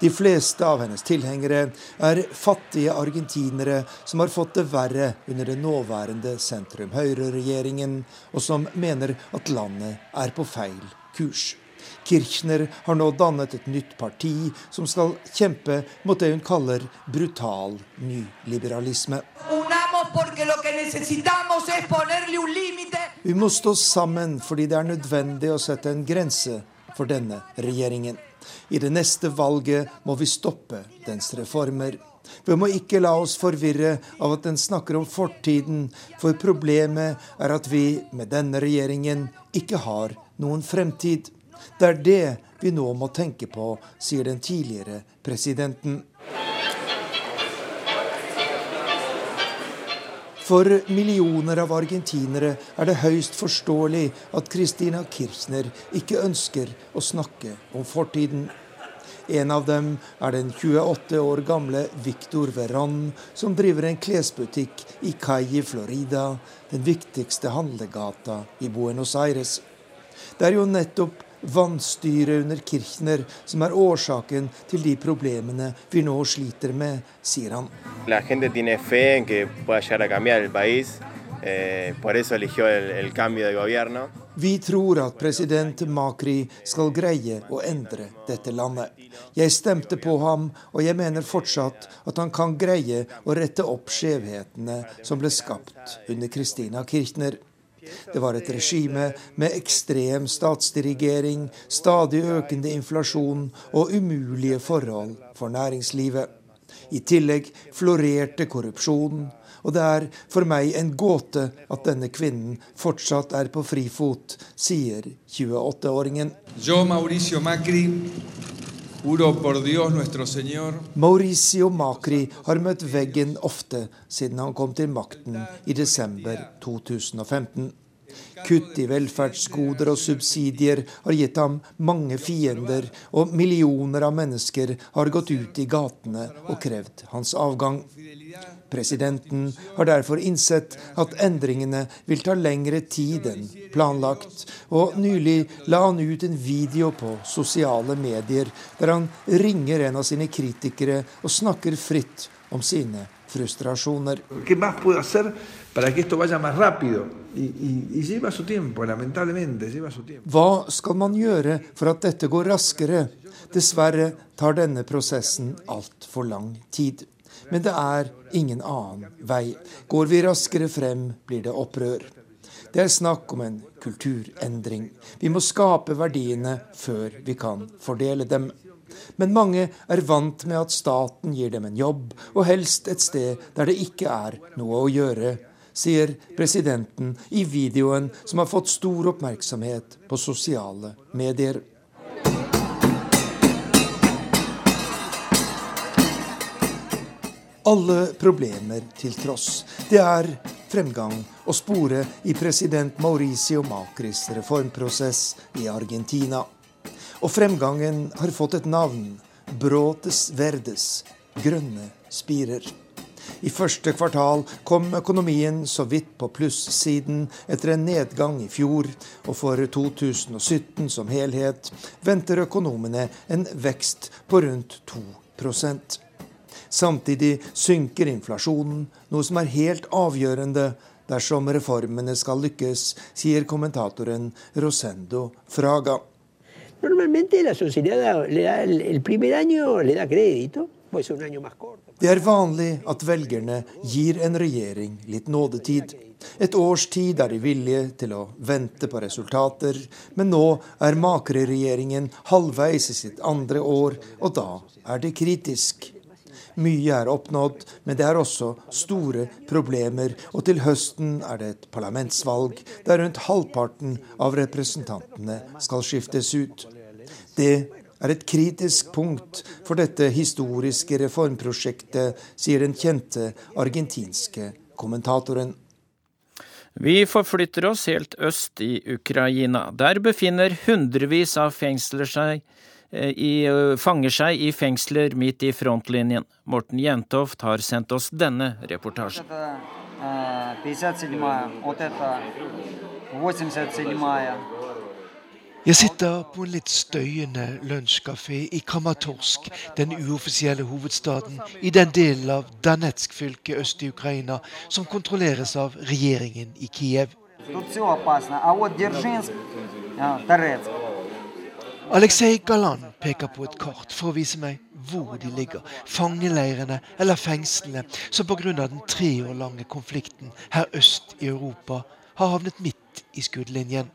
De fleste av hennes tilhengere er fattige argentinere som har fått det verre under den nåværende sentrum-høyre-regjeringen, og som mener at landet er på feil kurs. Kirchner har nå dannet et nytt parti som skal kjempe mot det hun kaller brutal nyliberalisme. Vi må stå sammen fordi det er nødvendig å sette en grense for denne regjeringen. I det neste valget må vi stoppe dens reformer. Vi må ikke la oss forvirre av at den snakker om fortiden, for problemet er at vi med denne regjeringen ikke har noen fremtid. Det er det vi nå må tenke på, sier den tidligere presidenten. For millioner av argentinere er det høyst forståelig at Christina Kirchner ikke ønsker å snakke om fortiden. En av dem er den 28 år gamle Victor Verran, som driver en klesbutikk i Calle Florida, den viktigste handlegata i Buenos Aires. Det er jo nettopp Vannstyret under Kirchner som er årsaken til de problemene vi nå sliter med, sier han. Eh, vi tror at president Macri skal greie å endre dette landet. Jeg stemte på ham, og jeg mener fortsatt at han kan greie å rette opp skjevhetene som ble skapt under Christina Kirchner. Det var et regime med ekstrem statsdirigering, stadig økende inflasjon og umulige forhold for næringslivet. I tillegg florerte korrupsjonen, og det er for meg en gåte at denne kvinnen fortsatt er på frifot, sier 28-åringen. Mauricio Macri har møtt veggen ofte siden han kom til makten i desember 2015. Kutt i velferdsgoder og subsidier har gitt ham mange fiender, og millioner av mennesker har gått ut i gatene og krevd hans avgang. Presidenten har derfor innsett at endringene vil ta lengre tid enn planlagt, og nylig la han ut en video på sosiale medier der han ringer en av sine kritikere og snakker fritt om sine frustrasjoner. Hva skal man gjøre for at dette går raskere? Dessverre tar denne prosessen altfor lang tid. Men det er ingen annen vei. Går vi raskere frem, blir det opprør. Det er snakk om en kulturendring. Vi må skape verdiene før vi kan fordele dem. Men mange er vant med at staten gir dem en jobb, og helst et sted der det ikke er noe å gjøre, sier presidenten i videoen som har fått stor oppmerksomhet på sosiale medier. Alle problemer til tross. Det er fremgang å spore i president Mauricio Macris reformprosess i Argentina. Og fremgangen har fått et navn. Brotes Verdes. Grønne spirer. I første kvartal kom økonomien så vidt på plussiden etter en nedgang i fjor, og for 2017 som helhet venter økonomene en vekst på rundt 2% Samtidig synker inflasjonen, noe som er helt avgjørende dersom reformene skal lykkes, sier kommentatoren Rosendo Fraga. Normalmente la sociedad le da el, primer año le da crédito, Det er vanlig at velgerne gir en regjering litt nådetid. Et års tid er de villige til å vente på resultater, men nå er Makre-regjeringen halvveis i sitt andre år, og da er det kritisk. Mye er oppnådd, men det er også store problemer. Og til høsten er det et parlamentsvalg der rundt halvparten av representantene skal skiftes ut. Det er et kritisk punkt for dette historiske reformprosjektet, sier den kjente argentinske kommentatoren. Vi forflytter oss helt øst i Ukraina. Der befinner hundrevis av fengsler seg Eh, i, eh, fanger seg i fengsler midt i frontlinjen. Morten Jentoft har sendt oss denne reportasjen. Jeg sitter på en litt støyende lunsjkafé i Kramatorsk, den uoffisielle hovedstaden i den delen av Danetsk-fylket øst i Ukraina som kontrolleres av regjeringen i Kiev. Aleksej Galan peker på et kart for å vise meg hvor de ligger, fangeleirene eller fengslene som pga. den tre år lange konflikten her øst i Europa har havnet midt i skuddlinjen.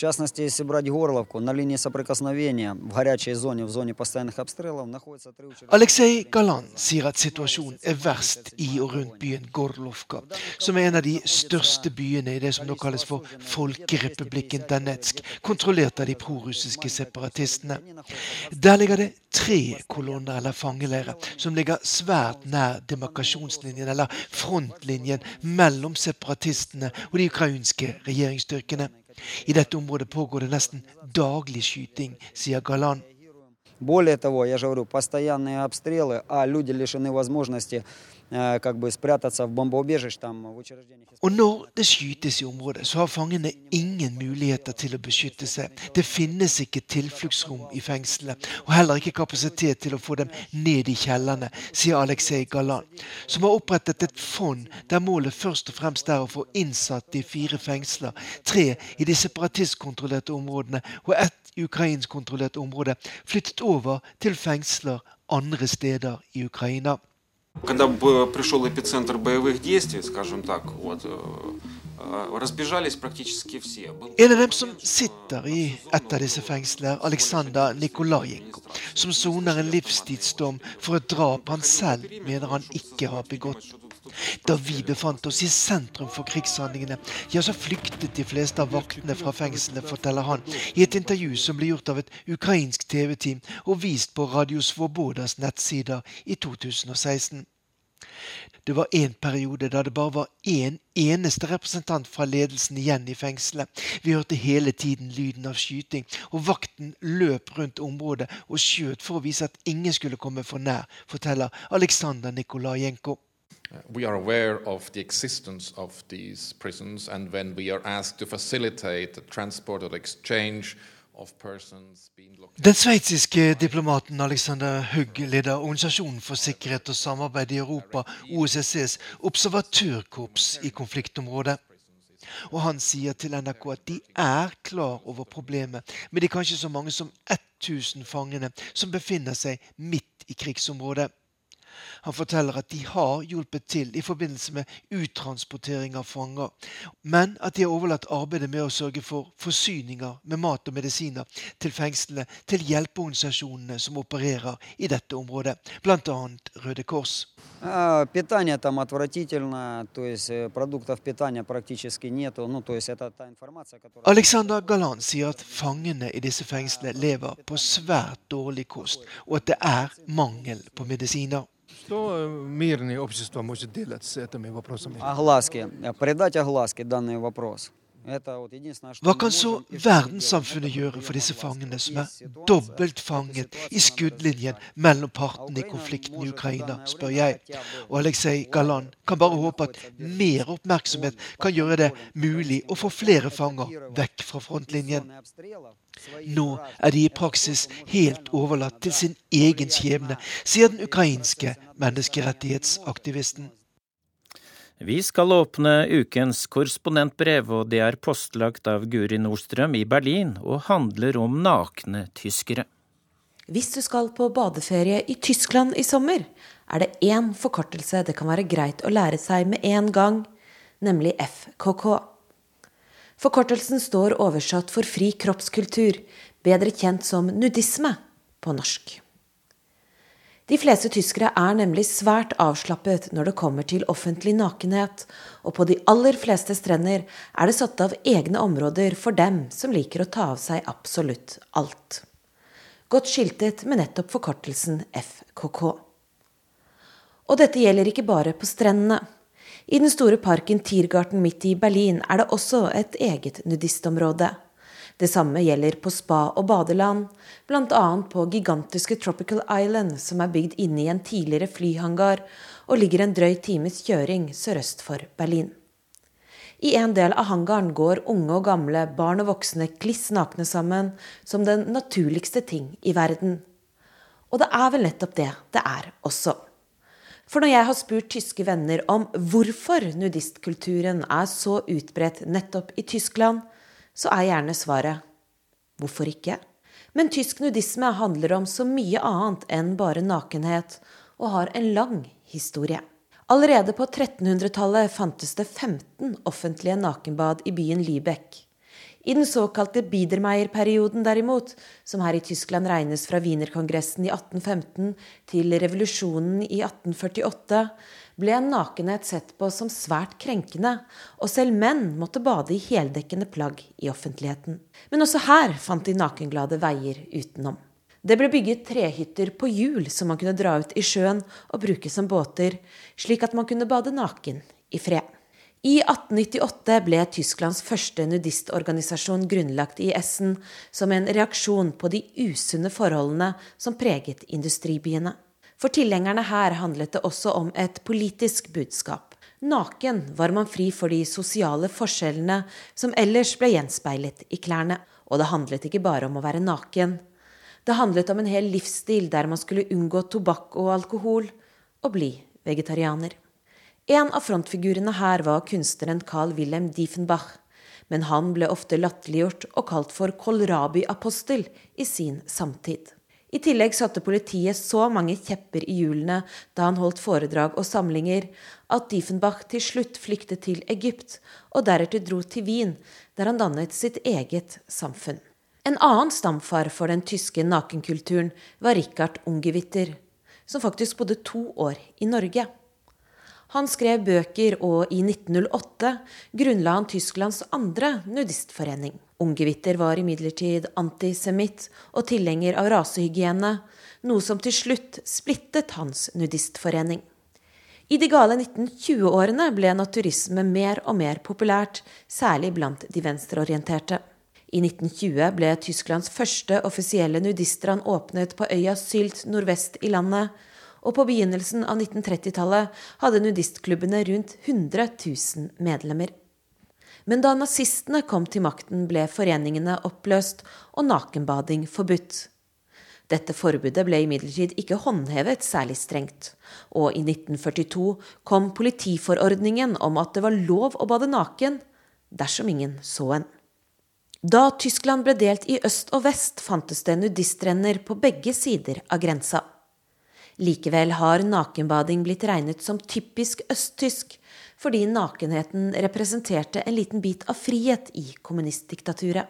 В частности, если брать Горловку, на линии соприкосновения в горячей зоне, в зоне постоянных обстрелов, находится три участка. Aleksej Galan sier at situasjonen er verst i og rundt byen Gorlovka, som er en av de største byene i det som nå kalles for Folkerepublikken Danetsk, kontrollert av de prorussiske separatistene. Der ligger det tre kolonner eller fangeleirer som ligger svært nær demarkasjonslinjen, eller frontlinjen, mellom separatistene og de ukrainske regjeringsstyrkene. I dette området pågår det nesten daglig skyting, sier Galan. Более того, я же говорю, постоянные обстрелы, а люди лишены возможности og når det skytes i området, så har fangene ingen muligheter til å beskytte seg. Det finnes ikke tilfluktsrom i fengselet, og heller ikke kapasitet til å få dem ned i kjellerne, sier Aleksej Galan, som har opprettet et fond der målet først og fremst er å få innsatt De fire fengsler, tre i de separatistkontrollerte områdene og ett ukrainskkontrollert område, flyttet over til fengsler andre steder i Ukraina. Когда пришел эпицентр боевых действий, скажем так, вот, разбежались практически все. En av dem som sitter i et av disse fengslene, er Aleksandr Nikolajenko, som soner en livstidsdom for et drap han selv mener han ikke har begått. Da vi befant oss i sentrum for krigshandlingene, ja, så flyktet de fleste av vaktene fra fengselet, forteller han i et intervju som ble gjort av et ukrainsk TV-team og vist på Radio Svobodas nettsider i 2016. Det var en periode da det bare var én eneste representant fra ledelsen igjen i fengselet. Vi hørte hele tiden lyden av skyting, og vakten løp rundt området og skjøt for å vise at ingen skulle komme for nær, forteller Aleksandr Nikolajenko. We are aware of the existence of these prisons, and when we are asked to facilitate the transport or exchange of persons being located Den sveitsiske diplomaten Alexander Hugg leder Organisasjonen for sikkerhet og samarbeid i Europa, OSSEs observatørkorps i konfliktområdet. Og han sier til NRK at de er klar over problemet med de kanskje så mange som 1000 fangene som befinner seg midt i krigsområdet. Han forteller at de har hjulpet til i forbindelse med uttransportering av fanger, men at de har overlatt arbeidet med å sørge for forsyninger med mat og medisiner til fengslene til hjelpeorganisasjonene som opererer i dette området, bl.a. Røde Kors. Alexander Galan sier at fangene i disse fengslene lever på svært dårlig kost, og at det er mangel på medisiner. Что мирные общества может делать с этими вопросами? Огласки. Придать огласки данный вопрос. Hva kan så verdenssamfunnet gjøre for disse fangene, som er dobbelt fanget i skuddlinjen mellom partene i konflikten i Ukraina, spør jeg. Og Aleksej Galan kan bare håpe at mer oppmerksomhet kan gjøre det mulig å få flere fanger vekk fra frontlinjen. Nå er de i praksis helt overlatt til sin egen skjebne, sier den ukrainske menneskerettighetsaktivisten. Vi skal åpne ukens korrespondentbrev, og det er postlagt av Guri Nordstrøm i Berlin og handler om nakne tyskere. Hvis du skal på badeferie i Tyskland i sommer, er det én forkortelse det kan være greit å lære seg med en gang, nemlig FKK. Forkortelsen står oversatt for fri kroppskultur, bedre kjent som nudisme på norsk. De fleste tyskere er nemlig svært avslappet når det kommer til offentlig nakenhet, og på de aller fleste strender er det satt av egne områder for dem som liker å ta av seg absolutt alt. Godt skiltet med nettopp forkortelsen FKK. Og dette gjelder ikke bare på strendene. I den store parken Tiergarten midt i Berlin er det også et eget nudistområde. Det samme gjelder på spa og badeland, bl.a. på gigantiske Tropical Island, som er bygd inne i en tidligere flyhangar og ligger en drøy times kjøring sørøst for Berlin. I en del av hangaren går unge og gamle, barn og voksne kliss nakne sammen som den naturligste ting i verden. Og det er vel nettopp det det er også. For når jeg har spurt tyske venner om hvorfor nudistkulturen er så utbredt nettopp i Tyskland, så er gjerne svaret hvorfor ikke? Men tysk nudisme handler om så mye annet enn bare nakenhet, og har en lang historie. Allerede på 1300-tallet fantes det 15 offentlige nakenbad i byen Lübeck. I den såkalte Biedermeier-perioden derimot, som her i Tyskland regnes fra Wienerkongressen i 1815 til revolusjonen i 1848, ble nakenhet sett på som svært krenkende, og selv menn måtte bade i heldekkende plagg i offentligheten. Men også her fant de nakenglade veier utenom. Det ble bygget trehytter på hjul som man kunne dra ut i sjøen og bruke som båter, slik at man kunne bade naken i fred. I 1898 ble Tysklands første nudistorganisasjon grunnlagt i Essen som en reaksjon på de usunne forholdene som preget industribyene. For tilhengerne her handlet det også om et politisk budskap. Naken var man fri for de sosiale forskjellene som ellers ble gjenspeilet i klærne. Og det handlet ikke bare om å være naken. Det handlet om en hel livsstil der man skulle unngå tobakk og alkohol, og bli vegetarianer. En av frontfigurene her var kunstneren Carl Wilhelm Diefenbach, men han ble ofte latterliggjort og kalt for kålrabi-apostel i sin samtid. I tillegg satte politiet så mange kjepper i hjulene da han holdt foredrag og samlinger, at Diefenbach til slutt flyktet til Egypt og deretter dro til Wien, der han dannet sitt eget samfunn. En annen stamfar for den tyske nakenkulturen var Richard Ungewitter, som faktisk bodde to år i Norge. Han skrev bøker, og i 1908 grunnla han Tysklands andre nudistforening. Ungewitter var imidlertid antisemitt og tilhenger av rasehygiene, noe som til slutt splittet hans nudistforening. I de gale 1920-årene ble naturisme mer og mer populært, særlig blant de venstreorienterte. I 1920 ble Tysklands første offisielle nudiststrand åpnet på øya Sylt nordvest i landet, og på begynnelsen av 1930-tallet hadde nudistklubbene rundt 100 000 medlemmer. Men da nazistene kom til makten, ble foreningene oppløst og nakenbading forbudt. Dette forbudet ble imidlertid ikke håndhevet særlig strengt, og i 1942 kom politiforordningen om at det var lov å bade naken dersom ingen så en. Da Tyskland ble delt i øst og vest, fantes det nudistrenner på begge sider av grensa. Likevel har nakenbading blitt regnet som typisk østtysk, fordi nakenheten representerte en liten bit av frihet i kommunistdiktaturet.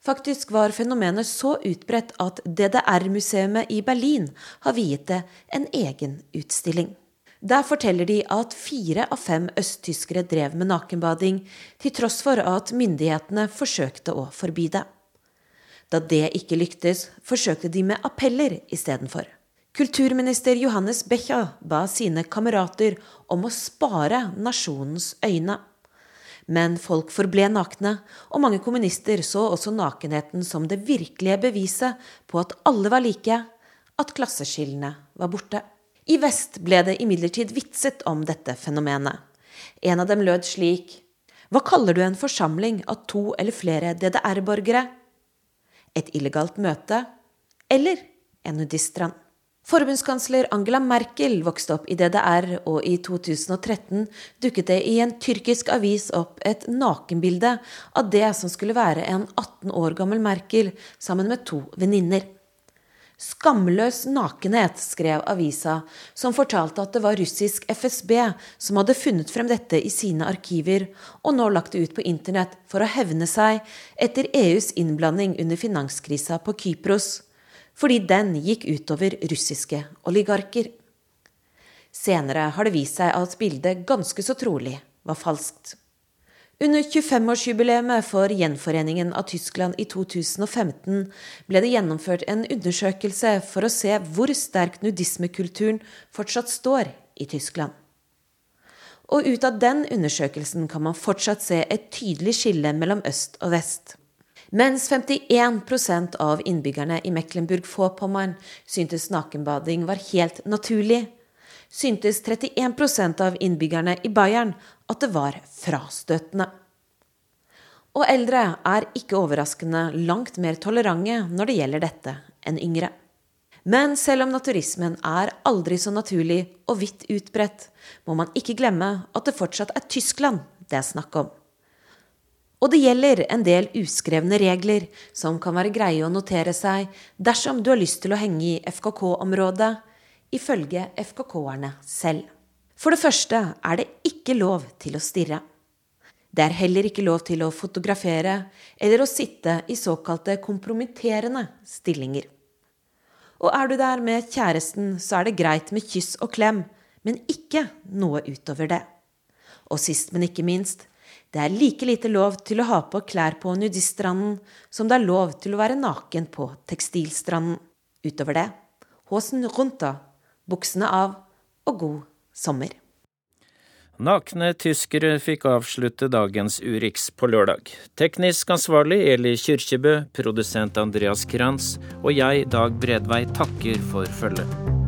Faktisk var fenomenet så utbredt at DDR-museet i Berlin har viet det en egen utstilling. Der forteller de at fire av fem østtyskere drev med nakenbading, til tross for at myndighetene forsøkte å forby det. Da det ikke lyktes, forsøkte de med appeller istedenfor. Kulturminister Johannes Becha ba sine kamerater om å spare nasjonens øyne. Men folk forble nakne, og mange kommunister så også nakenheten som det virkelige beviset på at alle var like, at klasseskillene var borte. I vest ble det imidlertid vitset om dette fenomenet. En av dem lød slik Hva kaller du en forsamling av to eller flere DDR-borgere? Et illegalt møte? Eller en nudiststrand? Forbundskansler Angela Merkel vokste opp i DDR, og i 2013 dukket det i en tyrkisk avis opp et nakenbilde av det som skulle være en 18 år gammel Merkel sammen med to venninner. Skamløs nakenhet, skrev avisa, som fortalte at det var russisk FSB som hadde funnet frem dette i sine arkiver, og nå lagt det ut på internett for å hevne seg etter EUs innblanding under finanskrisa på Kypros fordi den gikk utover russiske oligarker. Senere har det vist seg at bildet ganske så trolig var falskt. Under 25-årsjubileet for gjenforeningen av Tyskland i 2015 ble det gjennomført en undersøkelse for å se hvor sterk nudismekulturen fortsatt står i Tyskland. Og ut av den undersøkelsen kan man fortsatt se et tydelig skille mellom øst og vest. Mens 51% av innbyggerne i Mecklenburg-Vorpommern syntes nakenbading var helt naturlig, syntes 31% av innbyggerne i Bayern at det var frastøtende. Og eldre er ikke overraskende langt mer tolerante når det gjelder dette, enn yngre. Men selv om naturismen er aldri så naturlig og vidt utbredt, må man ikke glemme at det fortsatt er Tyskland det er snakk om. Og det gjelder en del uskrevne regler som kan være greie å notere seg dersom du har lyst til å henge i FKK-området, ifølge FKK-erne selv. For det første er det ikke lov til å stirre. Det er heller ikke lov til å fotografere eller å sitte i såkalte kompromitterende stillinger. Og er du der med kjæresten, så er det greit med kyss og klem, men ikke noe utover det. Og sist, men ikke minst, det er like lite lov til å ha på klær på nudiststranden som det er lov til å være naken på tekstilstranden. Utover det, håsen rundt da, buksene av og god sommer. Nakne tyskere fikk avslutte dagens Urix på lørdag. Teknisk ansvarlig Eli Kyrkjebø, produsent Andreas Kranz og jeg, Dag Bredvei, takker for følget.